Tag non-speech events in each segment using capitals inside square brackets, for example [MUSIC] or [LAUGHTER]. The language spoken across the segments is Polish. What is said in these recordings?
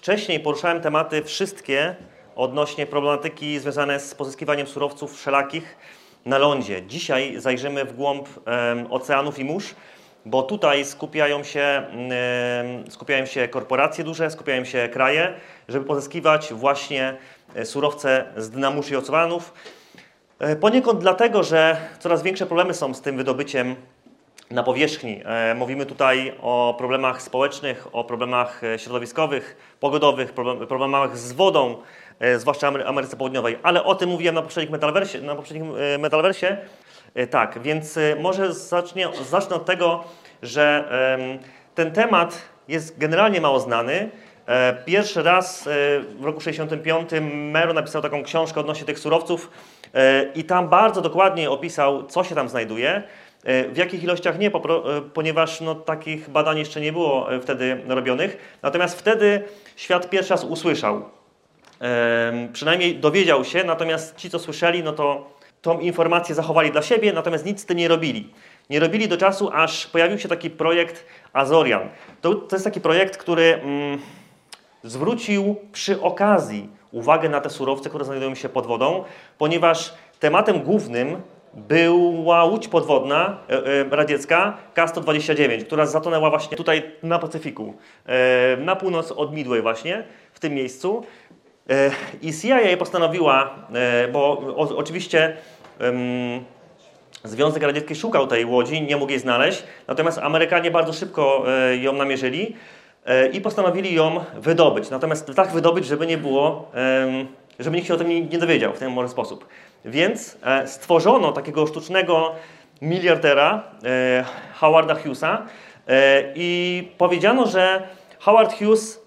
wcześniej poruszałem tematy wszystkie odnośnie problematyki związane z pozyskiwaniem surowców wszelakich na lądzie. Dzisiaj zajrzymy w głąb em, oceanów i mórz, bo tutaj skupiają się, em, skupiają się korporacje duże, skupiają się kraje, żeby pozyskiwać właśnie e, surowce z dna mórz i oceanów. E, Poniekąd dlatego, że coraz większe problemy są z tym wydobyciem na powierzchni. E, Mówimy tutaj o problemach społecznych, o problemach e, środowiskowych, pogodowych, problem- problemach z wodą, e, zwłaszcza Ameryce Południowej, ale o tym mówiłem na poprzednim Metalversie. Na poprzednim e, Metalversie. E, Tak, więc może zacznie, zacznę od tego, że ten temat jest generalnie mało znany. Pierwszy raz w roku 65 Mero napisał taką książkę odnośnie tych surowców i tam bardzo dokładnie opisał, co się tam znajduje. E, W jakich ilościach nie, e, ponieważ no, takich badań jeszcze nie było e, wtedy robionych. Natomiast wtedy świat pierwszy raz usłyszał, przynajmniej dowiedział się, natomiast ci, co słyszeli, no to tą informację zachowali dla siebie, natomiast nic z tym nie robili. Nie robili do czasu, aż pojawił się taki projekt Azorian. To, to jest taki projekt, który mm, zwrócił przy okazji uwagę na te surowce, które znajdują się pod wodą, ponieważ tematem głównym była łódź podwodna e, e, radziecka K-129, która zatonęła właśnie tutaj na Pacyfiku, e, na północ od Midway właśnie, w tym miejscu. I CIA postanowiła, bo oczywiście Związek Radziecki szukał tej łodzi, nie mógł jej znaleźć, natomiast Amerykanie bardzo szybko ją namierzyli i postanowili ją wydobyć. Natomiast tak wydobyć, żeby nie było, żeby nikt się o tym nie dowiedział w ten może sposób. Więc e, stworzono takiego sztucznego miliardera e, Howarda Hughesa e, i powiedziano, że Howard Hughes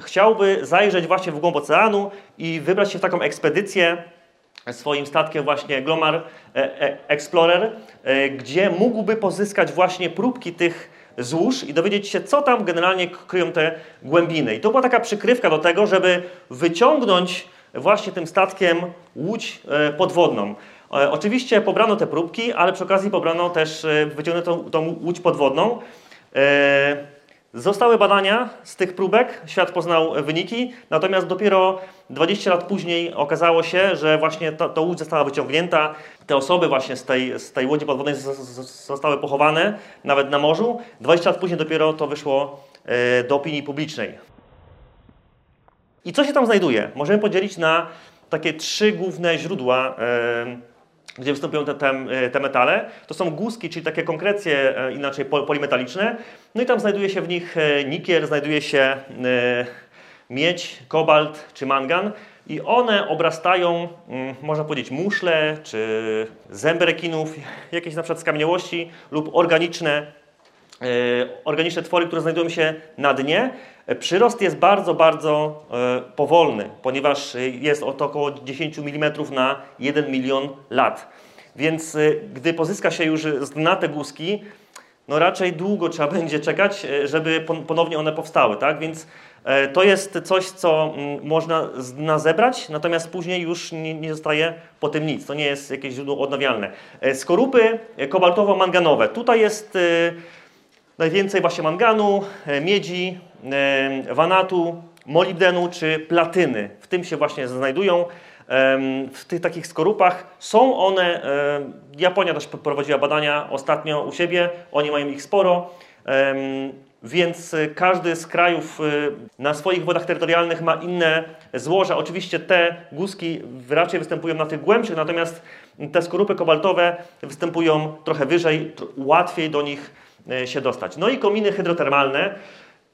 chciałby zajrzeć właśnie w głąb oceanu i wybrać się w taką ekspedycję swoim statkiem właśnie Glomar Explorer, gdzie mógłby pozyskać właśnie próbki tych złóż i dowiedzieć się, co tam generalnie kryją te głębiny. I to była taka przykrywka do tego, żeby wyciągnąć właśnie tym statkiem łódź e, podwodną. E, Oczywiście pobrano te próbki, ale przy okazji pobrano też, e, wyciągnięto tą, łódź podwodną. Zostały badania z tych próbek, świat poznał wyniki, natomiast dopiero 20 lat później okazało się, że właśnie ta, ta łódź została wyciągnięta, te osoby właśnie z tej, z tej łodzi podwodnej zostały pochowane, nawet na morzu. 20 lat później dopiero to wyszło do opinii publicznej. I co się tam znajduje? Możemy podzielić na takie trzy główne źródła, e, gdzie występują te, te, te metale. To są guzki, czyli takie konkrecje, e, inaczej pol- polimetaliczne. No i tam znajduje się w nich e, nikiel, znajduje się e, miedź, kobalt czy mangan. I one obrastają, mm, można powiedzieć, muszle czy zęby rekinów, [LAUGHS] jakieś na przykład skamieniałości lub organiczne e, organiczne twory, które znajdują się na dnie. E, Przyrost jest bardzo, bardzo e, powolny, ponieważ e, jest około 10 mm na 1 milion lat. Więc e, gdy pozyska się już z dna te guzki, no raczej długo trzeba [LAUGHS] będzie czekać, e, żeby pon- ponownie one powstały, tak? Więc e, to jest coś, co mm, można z dna zebrać, natomiast później już nie, nie zostaje po tym nic. To nie jest jakieś źródło odnawialne. E, Skorupy e, kobaltowo-manganowe. Tutaj jest e, najwięcej właśnie manganu, e, miedzi, e, wanatu, molibdenu czy platyny. W tym się właśnie znajdują. W tych takich skorupach są one, e, Japonia też prowadziła badania ostatnio u siebie, oni mają ich sporo, więc e, każdy z krajów e, na swoich wodach terytorialnych ma inne złoża. Oczywiście te guzki raczej występują na tych głębszych, natomiast te skorupy kobaltowe występują trochę wyżej, łatwiej do nich e, się dostać. No i kominy hydrotermalne.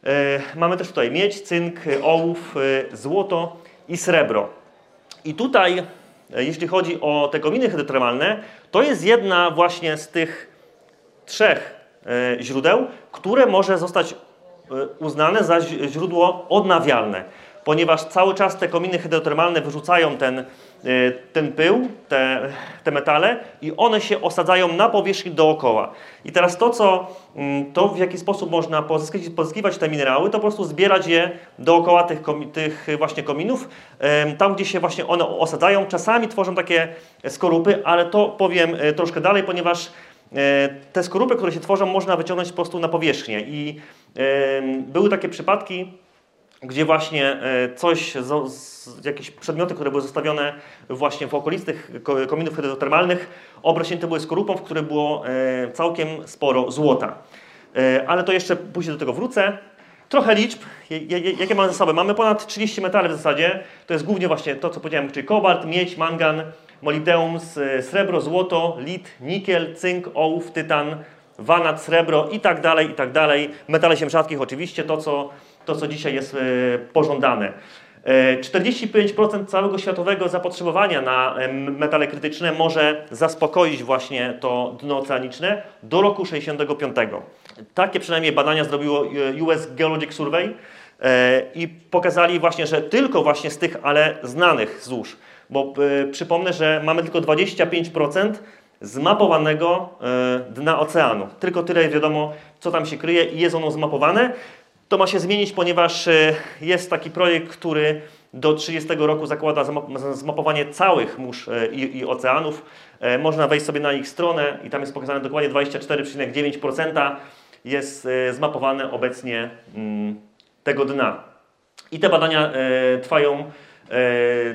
E, Mamy też tutaj miedź, cynk, e, ołów, e, złoto i srebro. I tutaj, e, jeśli chodzi o te kominy hydrotermalne, to jest jedna właśnie z tych trzech e, źródeł, które może zostać e, uznane za źródło odnawialne, ponieważ cały czas te kominy hydrotermalne wyrzucają ten, e, ten pył, te, te metale i one się osadzają na powierzchni dookoła. I teraz to, co, mm, to w jaki sposób można pozyskiwać, pozyskiwać te minerały, to po prostu zbierać je dookoła tych, tych właśnie kominów, tam gdzie się właśnie one osadzają. Czasami tworzą takie skorupy, ale to powiem e, troszkę dalej, ponieważ E, Te skorupy, które się tworzą, można wyciągnąć po prostu na powierzchnię. I były takie przypadki, gdzie właśnie e, coś, jakieś przedmioty, które były zostawione właśnie w okolicy tych kominów hydrotermalnych, obrośnięte były skorupą, w której było e, całkiem sporo złota. E, ale to jeszcze później do tego wrócę. Trochę liczb, jakie mamy zasoby. Mamy ponad 30 metali w zasadzie. To jest głównie właśnie to, co powiedziałem, czyli kobalt, miedź, mangan, molibdeum, srebro, złoto, lit, nikiel, cynk, ołów, tytan, wanat, srebro i tak dalej, i tak dalej. Metale ziem rzadkich oczywiście, to co, to co dzisiaj jest e, pożądane. 45% e, całego światowego zapotrzebowania na metale krytyczne może zaspokoić właśnie to dno oceaniczne do roku 65. Takie przynajmniej badania zrobiło e, US Geologic Survey i pokazali właśnie, że tylko właśnie z tych, ale znanych złóż, bo przypomnę, że mamy tylko 25% zmapowanego dna oceanu. Tylko tyle wiadomo, co tam się kryje i jest ono zmapowane. To ma się zmienić, ponieważ e, jest taki projekt, który do 30 roku zakłada zmapowanie całych mórz e, i, i, oceanów. E, można wejść sobie na ich stronę i tam jest pokazane dokładnie 24,9% jest zmapowane obecnie mm, tego dna. I te badania trwają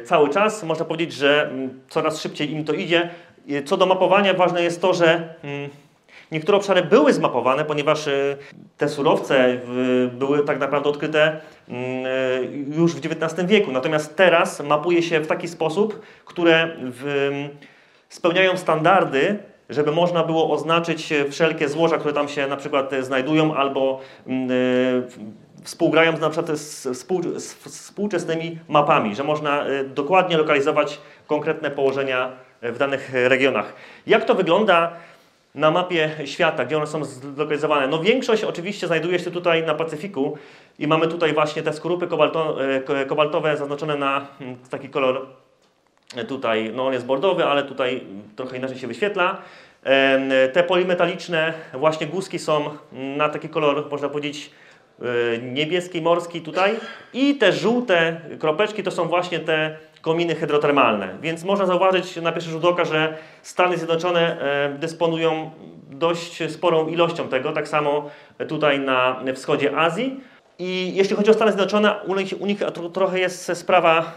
cały czas. Można powiedzieć, że mm, coraz szybciej im to idzie. Co do mapowania, ważne jest to, że mm, Niektóre obszary były zmapowane, ponieważ y, te surowce były tak naprawdę odkryte mm, y, już w XIX wieku. Natomiast teraz mapuje się w taki sposób, które spełniają standardy, żeby można było oznaczyć wszelkie złoża, które tam się na przykład znajdują albo mm, y, współgrają na przykład z współczesnymi mapami, że można dokładnie lokalizować konkretne położenia w danych regionach. Jak to wygląda na mapie świata, gdzie one są zlokalizowane. No większość oczywiście znajduje się tutaj na Pacyfiku i mamy tutaj właśnie te skorupy kobalto, e, kobaltowe zaznaczone na mm, taki kolor e, tutaj, no on jest bordowy, ale tutaj trochę inaczej się wyświetla. Te polimetaliczne właśnie głuski są na taki kolor, można powiedzieć, e, niebieski, morski tutaj i te żółte kropeczki to są właśnie te kominy hydrotermalne. Więc można zauważyć na pierwszy rzut oka, że Stany Zjednoczone e, dysponują dość sporą ilością tego, tak samo tutaj na wschodzie Azji. I jeśli chodzi o Stany Zjednoczone, u nich, u nich trochę jest sprawa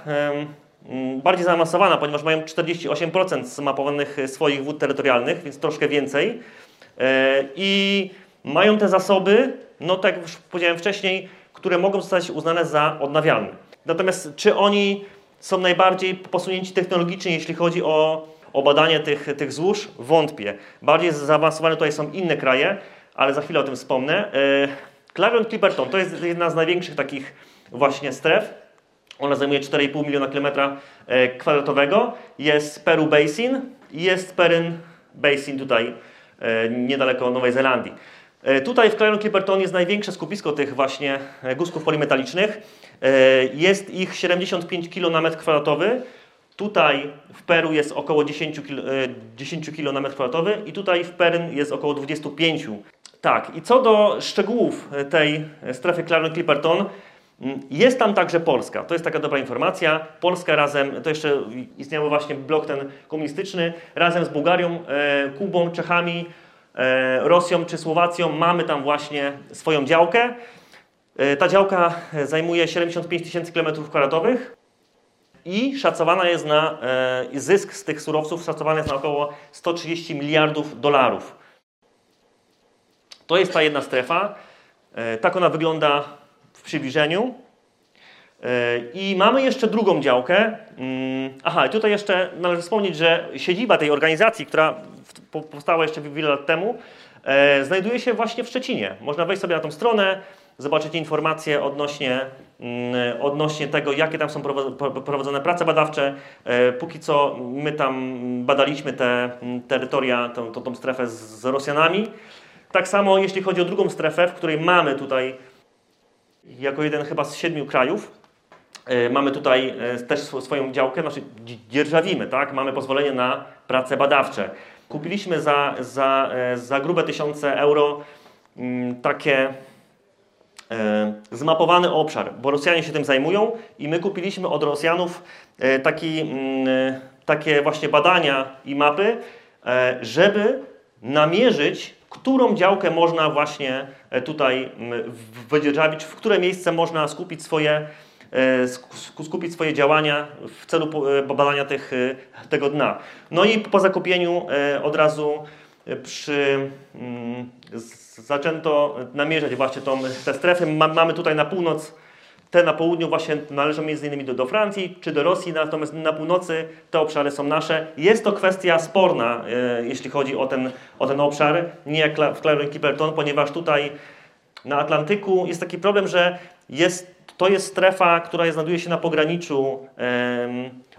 bardziej zaawansowana, ponieważ mają 48% zmapowanych swoich wód terytorialnych, więc troszkę więcej. E, I mają te zasoby, no tak jak już powiedziałem wcześniej, które mogą zostać uznane za odnawialne. Natomiast czy oni są najbardziej posunięci technologicznie, jeśli chodzi o, o badanie tych, tych złóż? Wątpię. Bardziej zaawansowane tutaj są inne kraje, ale za chwilę o tym wspomnę. E, Clarion Clipperton to jest jedna z największych takich właśnie stref. Ona zajmuje 4,5 miliona kilometra e, kwadratowego. Jest Peru Basin i jest Peryn Basin tutaj e, niedaleko Nowej Zelandii. Tutaj w Clarion Clipperton jest największe skupisko tych właśnie guzków polimetalicznych. E, jest ich 75 kg na metr kwadratowy. Tutaj w Peru jest około 10 kg, 10 kg na metr kwadratowy i tutaj w Peryn jest około 25. Tak, i co do szczegółów tej strefy Clarence-Clipperton, mm, jest tam także Polska. To jest taka dobra informacja. Polska razem, to jeszcze istniał właśnie blok ten komunistyczny, razem z Bułgarią, e, Kubą, Czechami, e, Rosją czy Słowacją mamy tam właśnie swoją działkę. E, ta działka zajmuje 75 tysięcy km2 i szacowana jest na e, zysk z tych surowców szacowany jest na około 130 miliardów dolarów. To jest ta jedna strefa. E, tak ona wygląda w przybliżeniu. I mamy jeszcze drugą działkę. Mm, aha, tutaj jeszcze należy wspomnieć, że siedziba tej organizacji, która powstała jeszcze wiele lat temu, znajduje się właśnie w Szczecinie. Można wejść sobie na tą stronę, zobaczyć informacje odnośnie, mm, odnośnie tego, jakie tam są prowadzone prace badawcze. E, póki co my tam badaliśmy te mm, terytoria, tą, tą, tą strefę z Rosjanami. Tak samo jeśli chodzi o drugą strefę, w której mamy tutaj jako jeden chyba z siedmiu krajów, e, mamy tutaj e, też swoją działkę, znaczy dzierżawimy, tak? mamy pozwolenie na prace badawcze. Kupiliśmy za, za, za grube tysiące euro mm, takie zmapowany obszar, bo Rosjanie się tym zajmują i my kupiliśmy od Rosjanów taki, mm, e, takie właśnie badania i mapy, e, żeby namierzyć, którą działkę można właśnie e, tutaj wydzierżawić, w które miejsce można skupić swoje, e, skupić swoje działania w celu e, badania tych, tego dna. No i po zakupieniu od razu przy, mm, zaczęto namierzać właśnie tą, te strefy. Mamy tutaj na północ te na południu właśnie należą między innymi do, do Francji czy do Rosji, natomiast na północy te obszary są nasze. Jest to kwestia sporna, e, jeśli chodzi o ten, o ten obszar, nie jak w Clarion Clipperton, ponieważ tutaj na Atlantyku jest taki problem, że jest, to jest strefa, która znajduje się na pograniczu e,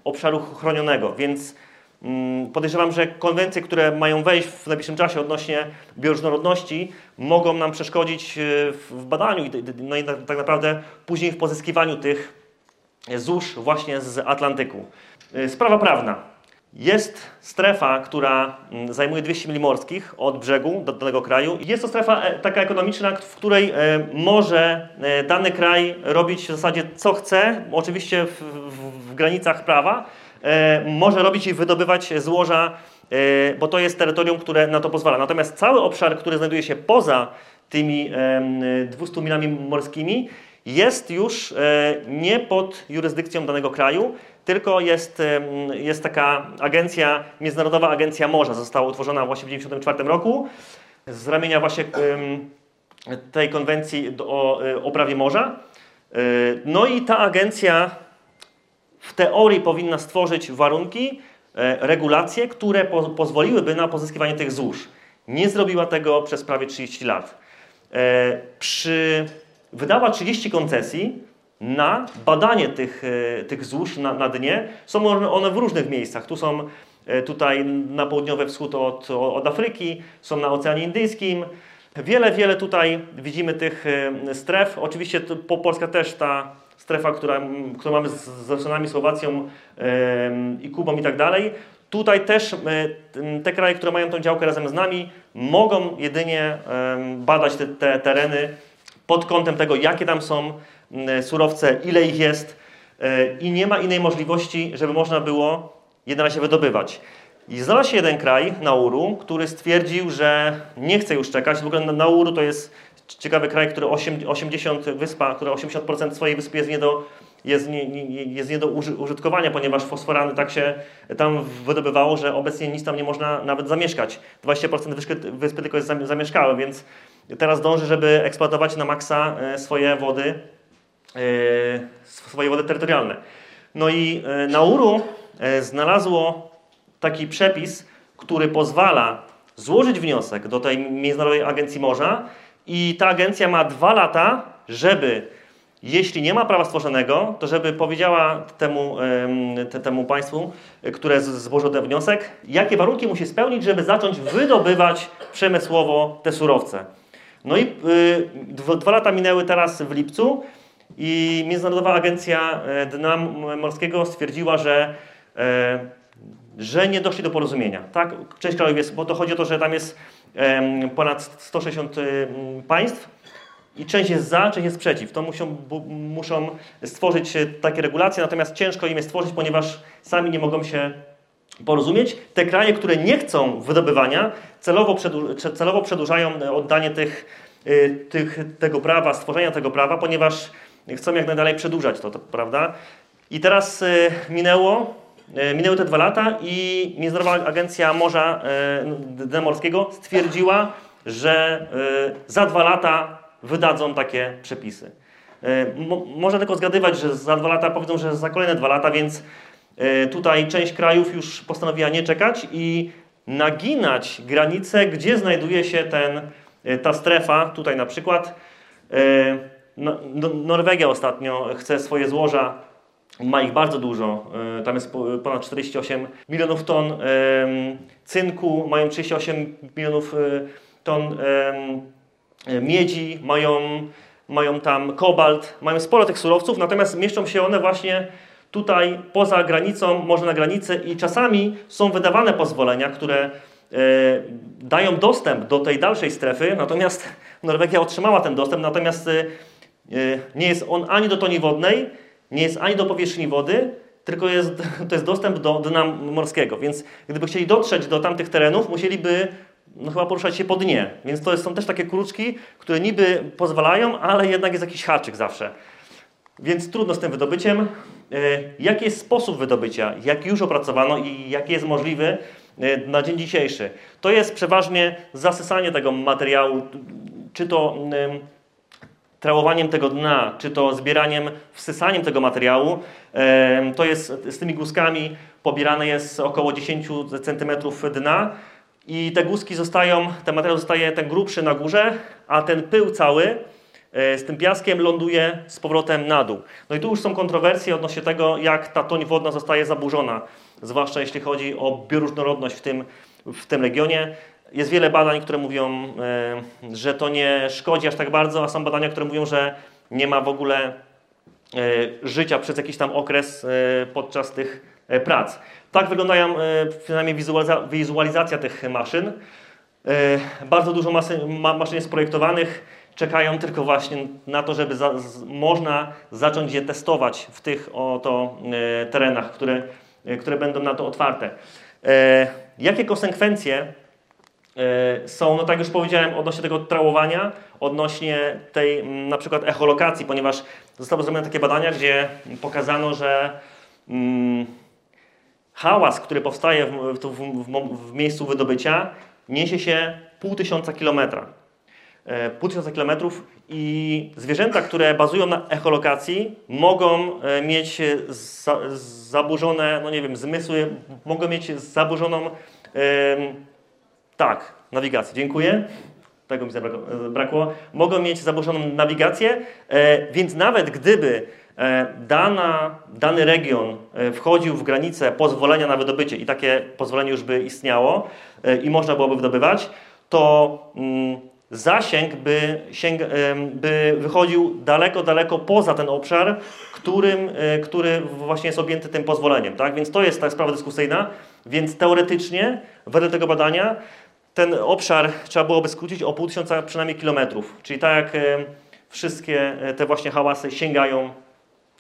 obszaru chronionego, więc podejrzewam, że konwencje, które mają wejść w najbliższym czasie odnośnie bioróżnorodności, mogą nam przeszkodzić e, w badaniu no i tak naprawdę później w pozyskiwaniu tych złóż właśnie z Atlantyku. E, sprawa prawna. Jest strefa, która mm, zajmuje 200 mil morskich od brzegu do danego kraju. Jest to strefa e, taka ekonomiczna, w której może dany kraj robić w zasadzie co chce, oczywiście w, w, w granicach prawa, może robić i wydobywać złoża, e, bo to jest terytorium, które na to pozwala. Natomiast cały obszar, który znajduje się poza tymi 200 milami morskimi, jest już e, nie pod jurysdykcją danego kraju, tylko jest, jest taka agencja, Międzynarodowa Agencja Morza, została utworzona właśnie w 1994 roku z ramienia właśnie tej konwencji o, o prawie morza. No i ta agencja w teorii powinna stworzyć warunki, e, regulacje, które po, pozwoliłyby na pozyskiwanie tych złóż. Nie zrobiła tego przez prawie 30 lat. E, przy, wydała 30 koncesji na badanie tych, e, tych złóż na, na dnie. Są one w różnych miejscach. Tu są tutaj na południowy wschód od, od Afryki, są na Oceanie Indyjskim. Wiele, wiele tutaj widzimy tych stref. Oczywiście Polska też ta strefa, która, którą mamy z, Stanami, Słowacją i Kubą i tak dalej. Tutaj też te kraje, które mają tą działkę razem z nami, mogą jedynie badać te, te tereny pod kątem tego, jakie tam są surowce, ile ich jest e, i nie ma innej możliwości, żeby można było je na razie wydobywać. I znalazł się jeden kraj, Nauru, który stwierdził, że nie chce już czekać. W ogóle Nauru to jest ciekawy kraj, który 80, wyspa, która 80% swojej wyspy jest nie do, jest nie, nie, jest nie do użytkowania, ponieważ fosforany tak się tam wydobywało, że obecnie nic tam nie można nawet zamieszkać. 20% wyspy, wyspy tylko jest zamieszkałe, więc teraz dąży, żeby eksploatować na maksa e, swoje wody, e, swoje wody terytorialne. No i e, Nauru znalazło taki przepis, który pozwala złożyć wniosek do tej Międzynarodowej Agencji Morza i ta agencja ma dwa lata, żeby, jeśli nie ma prawa stworzonego, to żeby powiedziała temu, te, temu państwu, które złożyło ten wniosek, jakie warunki musi spełnić, żeby zacząć wydobywać przemysłowo te surowce. No i y, dwa lata minęły teraz w lipcu i Międzynarodowa Agencja e, Dna Morskiego stwierdziła, że e, że nie doszli do porozumienia. Tak? Część krajów jest, bo to chodzi o to, że tam jest ponad 160 państw i część jest za, część jest przeciw. To muszą, muszą stworzyć takie regulacje, natomiast ciężko im je stworzyć, ponieważ sami nie mogą się porozumieć. Te kraje, które nie chcą wydobywania, celowo, celowo przedłużają oddanie tych, y, tych, tego prawa, stworzenia tego prawa, ponieważ chcą jak najdalej przedłużać to, to prawda? I teraz y, minęło E, minęły te dwa lata i Międzynarodowa Agencja Morza e, Morskiego stwierdziła, że e, za dwa lata wydadzą takie przepisy. Można tylko zgadywać, że za dwa lata powiedzą, że za kolejne dwa lata, więc tutaj część krajów już postanowiła nie czekać i naginać granice, gdzie znajduje się ten, ta strefa, tutaj na przykład. No, Norwegia ostatnio chce swoje złoża ma ich bardzo dużo, e, tam jest ponad 48 milionów ton cynku, mają 38 milionów e, ton miedzi, mają, mają tam kobalt, mają sporo tych surowców, natomiast mieszczą się one właśnie tutaj poza granicą, może na granicy i czasami są wydawane pozwolenia, które e, dają dostęp do tej dalszej strefy, natomiast Norwegia otrzymała ten dostęp, natomiast nie jest on ani do toni wodnej, nie jest ani do powierzchni wody, tylko jest, [LAUGHS] to jest dostęp do dna morskiego. Więc gdyby chcieli dotrzeć do tamtych terenów, musieliby no chyba poruszać się po dnie. Więc to są też takie kruczki, które niby pozwalają, ale jednak jest jakiś haczyk zawsze. Więc trudno z tym wydobyciem. E, jaki jest sposób wydobycia? Jak już opracowano i jaki jest możliwy e, na dzień dzisiejszy? To jest przeważnie zasysanie tego materiału, czy to trałowaniem tego dna, czy to zbieraniem, wsysaniem tego materiału. To jest z tymi guzkami pobierane jest około 10 cm dna i te guzki zostają, ten materiał zostaje ten grubszy na górze, a ten pył cały e, z tym piaskiem ląduje z powrotem na dół. No i tu już są kontrowersje odnośnie tego, jak ta toń wodna zostaje zaburzona, zwłaszcza jeśli chodzi o bioróżnorodność w tym, w tym regionie. Jest wiele badań, które mówią, e, że to nie szkodzi aż tak bardzo, a są badania, które mówią, że nie ma w ogóle e, życia przez jakiś tam okres podczas tych prac. Tak wyglądają przynajmniej wizualizacja tych maszyn. Bardzo dużo maszyn jest projektowanych, czekają tylko właśnie na to, żeby za, można zacząć je testować w tych oto terenach, które, które będą na to otwarte. Jakie konsekwencje są, no tak już powiedziałem, odnośnie tego trałowania, odnośnie tej na przykład echolokacji, ponieważ zostały zrobione takie badania, gdzie pokazano, że mm, hałas, który powstaje w, w, w, w miejscu wydobycia, niesie się pół tysiąca kilometra. E, pół tysiąca kilometrów i zwierzęta, które bazują na echolokacji, mogą e, mieć za, zaburzone, no nie wiem, zmysły, mogą mieć zaburzoną, e, tak, nawigację. Dziękuję. Tego mi zabrakło. Mogą mieć zaburzoną nawigację, e, więc nawet gdyby E, dana, dany region e, wchodził w granice pozwolenia na wydobycie i takie pozwolenie już by istniało i można byłoby wydobywać, to mm, zasięg by, sięg, by wychodził daleko, daleko poza ten obszar, którym, który właśnie jest objęty tym pozwoleniem. Tak? Więc to jest ta sprawa dyskusyjna. Więc teoretycznie, wedle tego badania, ten obszar trzeba byłoby skrócić o pół tysiąca przynajmniej kilometrów. Czyli tak jak wszystkie te właśnie hałasy sięgają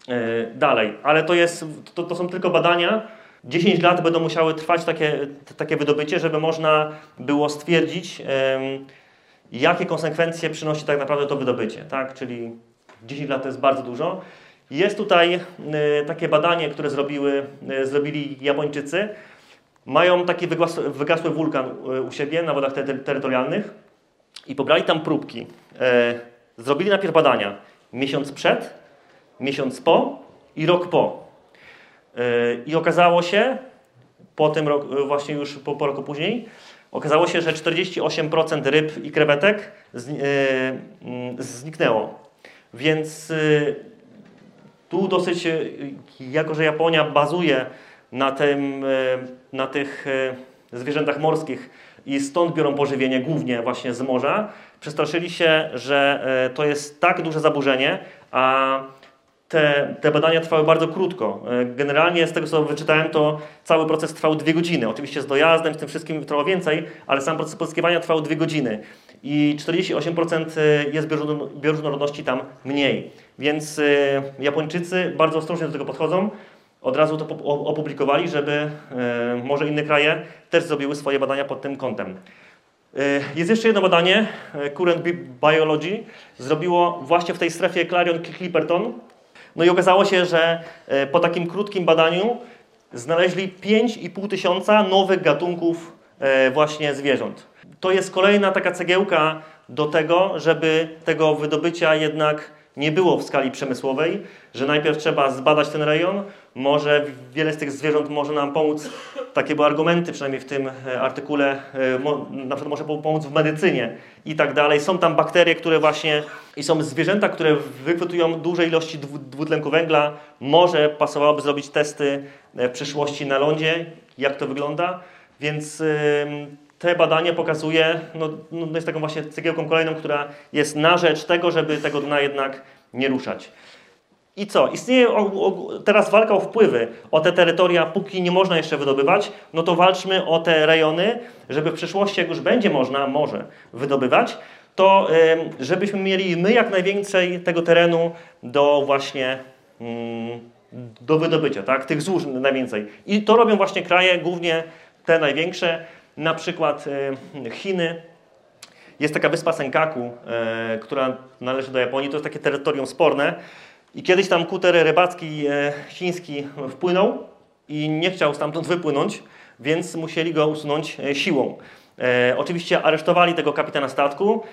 E, dalej. Ale to, jest, to, to są tylko badania. 10 lat będą musiały trwać takie, takie wydobycie, żeby można było stwierdzić, jakie konsekwencje przynosi tak naprawdę to wydobycie. Tak? Czyli 10 lat to jest bardzo dużo. Jest tutaj e, takie badanie, które zrobiły, e, zrobili Japończycy. Mają taki wygasły, wulkan u siebie na wodach terytorialnych i pobrali tam próbki. Zrobili najpierw badania miesiąc przed miesiąc po i rok po. E, I okazało się, po tym roku, e, właśnie już po, po roku później, okazało się, że 48% ryb i krewetek e, mm, zniknęło. Więc tu dosyć, jako że Japonia bazuje na, tym, na tych zwierzętach morskich i stąd biorą pożywienie głównie właśnie z morza, przestraszyli się, że to jest tak duże zaburzenie, a te, te badania trwały bardzo krótko. E, generalnie z tego, co wyczytałem, to cały proces trwał dwie godziny. Oczywiście z dojazdem, z tym wszystkim trwało więcej, ale sam proces pozyskiwania trwał dwie godziny. I 48% e, jest bioróżnorodności tam mniej. Więc e, Japończycy bardzo ostrożnie do tego podchodzą. Od razu to opublikowali, żeby może inne kraje też zrobiły swoje badania pod tym kątem. Jest jeszcze jedno badanie, Current Biology, zrobiło właśnie w tej strefie Clarion-Clipperton no i okazało się, że e, po takim krótkim badaniu znaleźli 5,5 tysiąca nowych gatunków e, właśnie zwierząt. To jest kolejna taka cegiełka do tego, żeby tego wydobycia jednak nie było w skali przemysłowej, że najpierw trzeba zbadać ten rejon, może wiele z tych zwierząt może nam pomóc, takie były argumenty przynajmniej w tym e, artykule, e, na przykład może pomóc w medycynie i tak dalej. Są tam bakterie, które właśnie, i są zwierzęta, które wychwytują duże ilości dwutlenku węgla. Może pasowałoby zrobić testy e, w przyszłości na lądzie, jak to wygląda, więc te badanie pokazuje, no, no jest taką właśnie cegiełką kolejną, która jest na rzecz tego, żeby tego dna jednak nie ruszać. I co? Istnieje teraz walka o wpływy, o te terytoria, póki nie można jeszcze wydobywać, no to walczmy o te rejony, żeby w przyszłości, jak już będzie można, może wydobywać, to żebyśmy mieli my jak najwięcej tego terenu do właśnie mm, do wydobycia, tak? Tych złóż najwięcej. I to robią właśnie kraje, głównie te największe, na przykład Chiny. Jest taka wyspa Senkaku, e, która należy do Japonii. To jest takie terytorium sporne. I kiedyś tam kuter rybacki e, chiński wpłynął i nie chciał stamtąd wypłynąć, więc musieli go usunąć e, siłą. E, oczywiście aresztowali tego kapitana statku,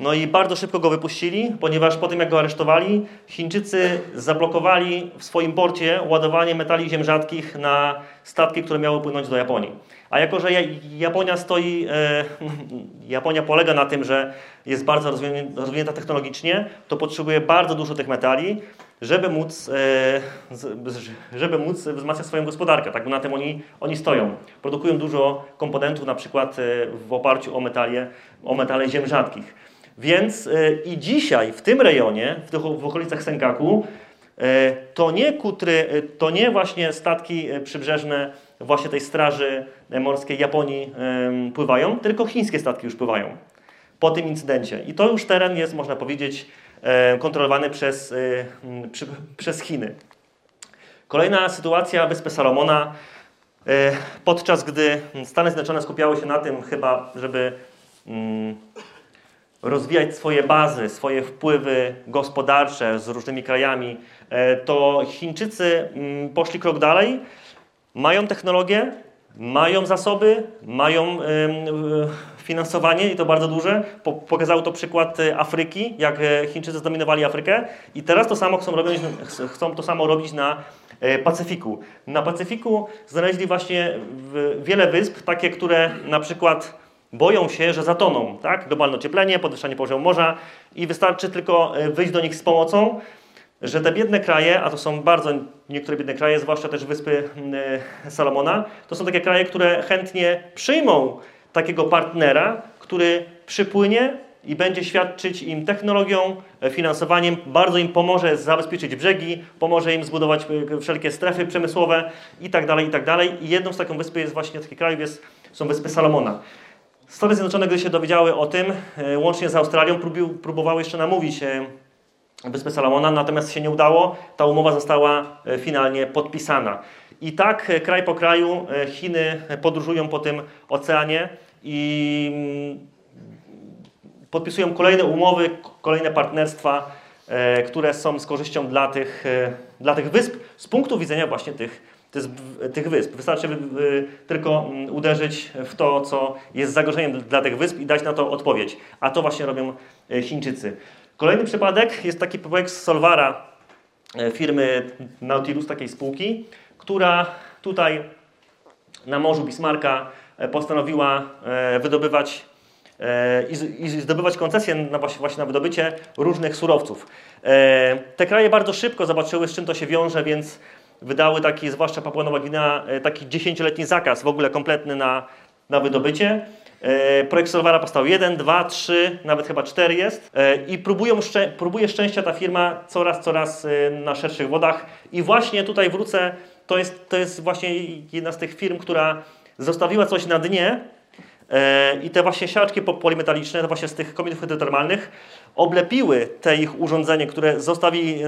no i bardzo szybko go wypuścili, ponieważ po tym jak go aresztowali, Chińczycy zablokowali w swoim porcie ładowanie metali ziem rzadkich na statki, które miały płynąć do Japonii. A jako, że Japonia stoi, e, [LAUGHS] Japonia polega na tym, że jest bardzo rozwinięta technologicznie, to potrzebuje bardzo dużo tych metali, żeby móc, e, żeby móc wzmacniać swoją gospodarkę. Tak, bo na tym oni, oni stoją. Produkują dużo komponentów, na przykład e, w oparciu o, metalie, o metale ziem rzadkich. Więc e, i dzisiaj w tym rejonie, w, tych, w okolicach Senkaku, to nie kutry, to nie właśnie statki przybrzeżne właśnie tej straży morskiej Japonii pływają, tylko chińskie statki już pływają po tym incydencie. I to już teren jest, można powiedzieć, kontrolowany przez, e, przez Chiny. Kolejna sytuacja, Wyspy Salomona. E, podczas gdy Stany Zjednoczone skupiały się na tym chyba, żeby mm, rozwijać swoje bazy, swoje wpływy gospodarcze z różnymi krajami, to Chińczycy mm, poszli krok dalej, mają technologię, mają zasoby, mają finansowanie i to bardzo duże. Pokazał to przykład e, Afryki, jak e, Chińczycy zdominowali Afrykę i teraz to samo chcą robić, chcą to samo robić na e, Pacyfiku. Na Pacyfiku znaleźli właśnie wiele wysp, takie, które na przykład boją się, że zatoną, tak? Globalne ocieplenie, podwyższanie poziomu morza i wystarczy tylko wyjść do nich z pomocą, że te biedne kraje, a to są bardzo niektóre biedne kraje, zwłaszcza też wyspy Salomona, to są takie kraje, które chętnie przyjmą takiego partnera, który przypłynie i będzie świadczyć im technologią, e, finansowaniem, bardzo im pomoże zabezpieczyć brzegi, pomoże im zbudować e, wszelkie strefy przemysłowe itd. Tak itd. Tak I jedną z taką wyspy jest właśnie takich krajów jest, są wyspy Salomona. Stany Zjednoczone, gdy się dowiedziały o tym, e, łącznie z Australią, próbowały jeszcze namówić Wyspę Salomona, natomiast się nie udało. Ta umowa została finalnie podpisana. I tak kraj po kraju Chiny podróżują po tym oceanie i mm, podpisują kolejne umowy, kolejne partnerstwa, e, które są z korzyścią dla tych, e, dla tych wysp z punktu widzenia właśnie tych, tych wysp. Wystarczy tylko mm, uderzyć w to, co jest zagrożeniem dla tych wysp i dać na to odpowiedź. A to właśnie robią e, Chińczycy. Kolejny przypadek jest taki projekt Solvara, firmy Nautilus, takiej spółki, która tutaj na Morzu Bismarcka E, postanowiła e, wydobywać e, i zdobywać koncesje na właśnie na wydobycie różnych surowców. Te kraje bardzo szybko zobaczyły, z czym to się wiąże, więc wydały taki, zwłaszcza Papua Nowa Gwinea, taki dziesięcioletni zakaz w ogóle kompletny na, na wydobycie. Projekt Solvara powstał 1, 2, 3, nawet chyba 4 jest i próbują, próbuje szczęścia ta firma coraz, coraz na szerszych wodach i właśnie tutaj wrócę, to jest, to jest właśnie jedna z tych firm, która zostawiła coś na dnie e, i te właśnie siaczki polimetaliczne, to właśnie z tych kominów hydrotermalnych, oblepiły te ich urządzenie, które zostawili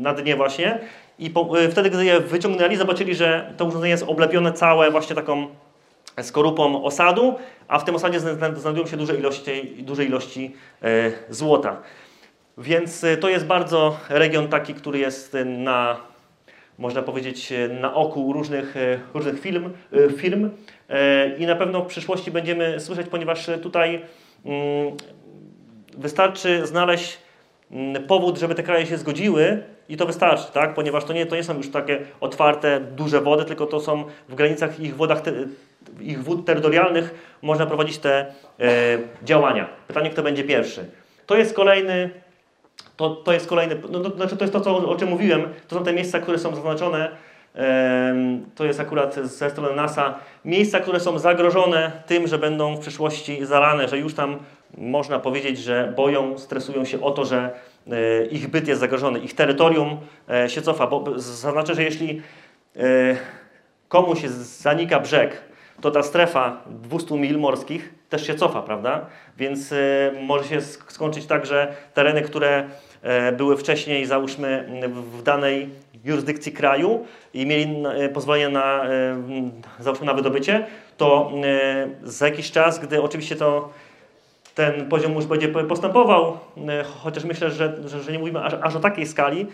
na, dnie właśnie i po, e, wtedy, gdy je wyciągnęli, zobaczyli, że to urządzenie jest oblepione całe właśnie taką skorupą osadu, a w tym osadzie znajdują się duże ilości, duże ilości e, złota. Więc to jest bardzo region taki, który jest na można powiedzieć, e, na oku różnych, e, różnych film, e, firm i na pewno w przyszłości będziemy słyszeć, ponieważ tutaj mm, wystarczy znaleźć mm, powód, żeby te kraje się zgodziły i to wystarczy, tak? ponieważ to nie, to nie są już takie otwarte, duże wody, tylko to są w granicach ich wodach, ich wód terytorialnych można prowadzić te działania. Pytanie, kto będzie pierwszy. To jest kolejny to, to jest kolejny, no, to, znaczy to jest to, co, o czym mówiłem, to są te miejsca, które są zaznaczone, to jest akurat ze strony NASA, miejsca, które są zagrożone tym, że będą w przyszłości zalane, że już tam można powiedzieć, że boją, stresują się o to, że e, ich byt jest zagrożony, ich terytorium e, się cofa, bo zaznaczę, że jeśli e, komuś zanika brzeg, to ta strefa 200 mil morskich też się cofa, prawda? Więc może się skończyć tak, że tereny, które były wcześniej, załóżmy, w danej jurysdykcji kraju i mieli e, pozwolenie na, załóżmy, na wydobycie, to za jakiś czas, gdy oczywiście to ten poziom już będzie postępował, chociaż myślę, że, że, że nie mówimy aż, aż, o takiej skali,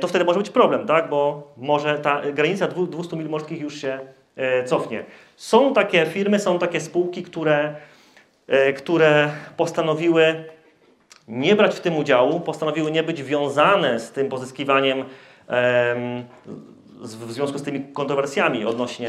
to wtedy może być problem, tak? bo może ta granica 200 mil morskich już się cofnie. Są takie firmy, są takie spółki, które, które postanowiły nie brać w tym udziału, postanowiły nie być wiązane z tym pozyskiwaniem w związku z tymi kontrowersjami odnośnie,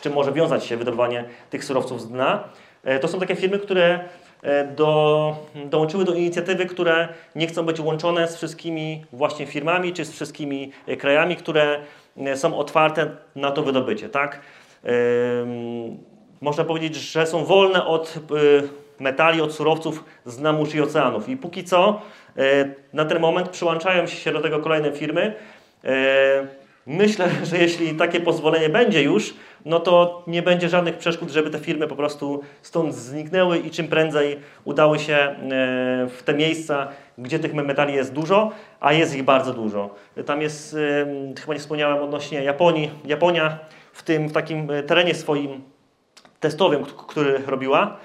czym może wiązać się wydobywanie tych surowców z dna. E, to są takie firmy, które e, do, dołączyły do inicjatywy, które nie chcą być łączone z wszystkimi właśnie firmami czy z wszystkimi e, krajami, które są otwarte na to wydobycie. Tak? Można powiedzieć, że są wolne od metali, od surowców z namórz i oceanów. I póki co e, na ten moment przyłączają się do tego kolejne firmy. E, myślę, że jeśli takie pozwolenie będzie już, no to nie będzie żadnych przeszkód, żeby te firmy po prostu stąd zniknęły i czym prędzej udały się e, w te miejsca, gdzie tych metali jest dużo, a jest ich bardzo dużo. Tam jest, chyba nie wspomniałem odnośnie Japonii. Japonia w tym w takim terenie swoim testowym, który robiła,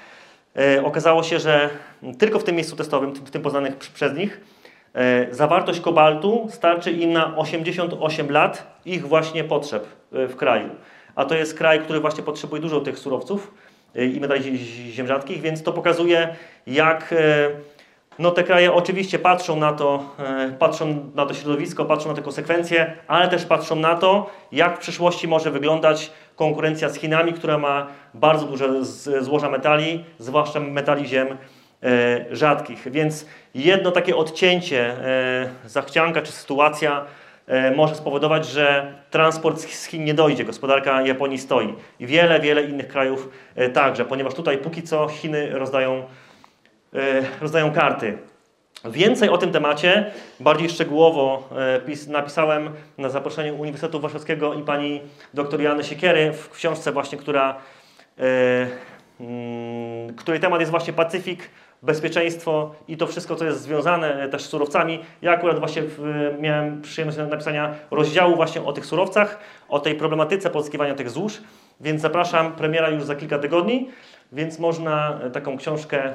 okazało się, że tylko w tym miejscu testowym, w tym poznanych przez nich, e, zawartość kobaltu starczy im na 88 lat ich właśnie potrzeb e, w kraju. A to jest kraj, który właśnie potrzebuje dużo tych surowców i metali ziem rzadkich, więc to pokazuje, jak no te kraje oczywiście patrzą na to, patrzą na to środowisko, patrzą na te konsekwencje, ale też patrzą na to, jak w przyszłości może wyglądać konkurencja z Chinami, która ma bardzo duże złoża metali, zwłaszcza metali ziem e, rzadkich. Więc jedno takie odcięcie, e, zachcianka czy sytuacja e, może spowodować, że transport z Chin nie dojdzie, gospodarka Japonii stoi. I wiele, wiele innych krajów także, ponieważ tutaj póki co Chiny rozdają, rozdają karty. Więcej o tym temacie, bardziej szczegółowo e, napisałem na zaproszeniu Uniwersytetu Warszawskiego i pani dr Jany Siekiery w książce właśnie, która, e, mm, której temat jest właśnie Pacyfik, bezpieczeństwo i to wszystko, co jest związane też z surowcami. Ja akurat właśnie miałem przyjemność napisania rozdziału właśnie o tych surowcach, o tej problematyce pozyskiwania tych złóż, więc zapraszam, premiera już za kilka tygodni. Więc można e, taką książkę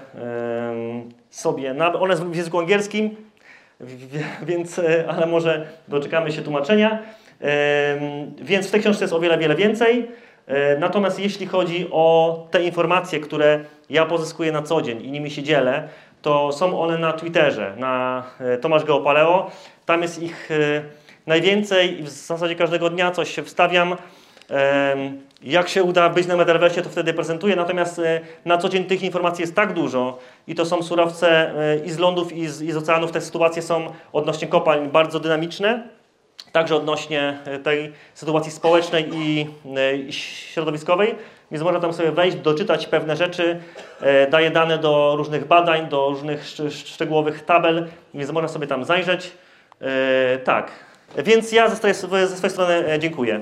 sobie, ona jest w języku angielskim, więc, e, ale może doczekamy się tłumaczenia. Więc w tej książce jest o wiele, wiele więcej. E, natomiast jeśli chodzi o te informacje, które ja pozyskuję na co dzień i nimi się dzielę, to są one na Twitterze, na Tomasz Geopaleo. Tam jest ich najwięcej i w zasadzie każdego dnia coś się wstawiam. Jak się uda być na Metaversie, to wtedy prezentuję. Natomiast e, na co dzień tych informacji jest tak dużo i to są surowce e, i z lądów, i z, i z oceanów. Te sytuacje są odnośnie kopalń bardzo dynamiczne. Także odnośnie e, tej sytuacji społecznej i, i środowiskowej. Więc można tam sobie wejść, doczytać pewne rzeczy. Daję dane do różnych badań, do różnych szczegółowych tabel, więc można sobie tam zajrzeć. Tak. Więc ja ze swojej strony dziękuję.